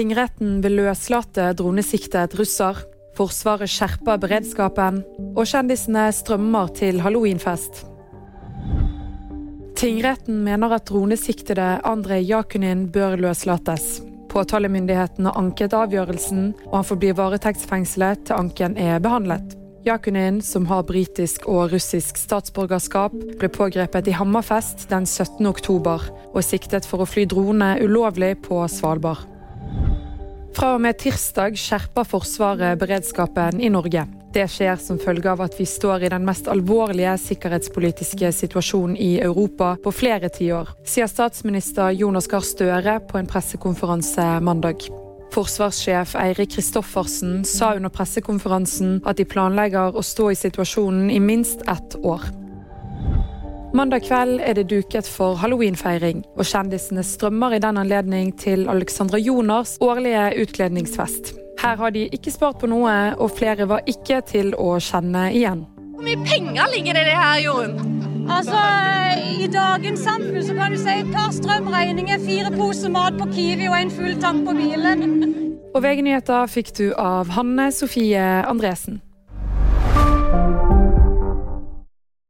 Tingretten vil løslate dronesiktet russer. Forsvaret skjerper beredskapen. Og kjendisene strømmer til halloweenfest. Tingretten mener at dronesiktede Andrej Jakunin bør løslates. Påtalemyndigheten har anket avgjørelsen, og han forblir varetektsfengslet til anken er behandlet. Jakunin, som har britisk og russisk statsborgerskap, ble pågrepet i Hammerfest den 17. oktober og siktet for å fly drone ulovlig på Svalbard. Fra og med tirsdag skjerper Forsvaret beredskapen i Norge. Det skjer som følge av at vi står i den mest alvorlige sikkerhetspolitiske situasjonen i Europa på flere tiår, sier statsminister Jonas Gahr Støre på en pressekonferanse mandag. Forsvarssjef Eirik Kristoffersen sa under pressekonferansen at de planlegger å stå i situasjonen i minst ett år. Mandag kveld er det duket for halloweenfeiring, og kjendisene strømmer i den anledning til Alexandra Joners årlige utkledningsfest. Her har de ikke spart på noe, og flere var ikke til å kjenne igjen. Hvor mye penger ligger det i det her, Jorunn? Altså, I dagens samfunn så kan du si et par strømregninger, fire poser mat på Kiwi og en full tank på bilen. Og VG-nyheter fikk du av Hanne Sofie Andresen.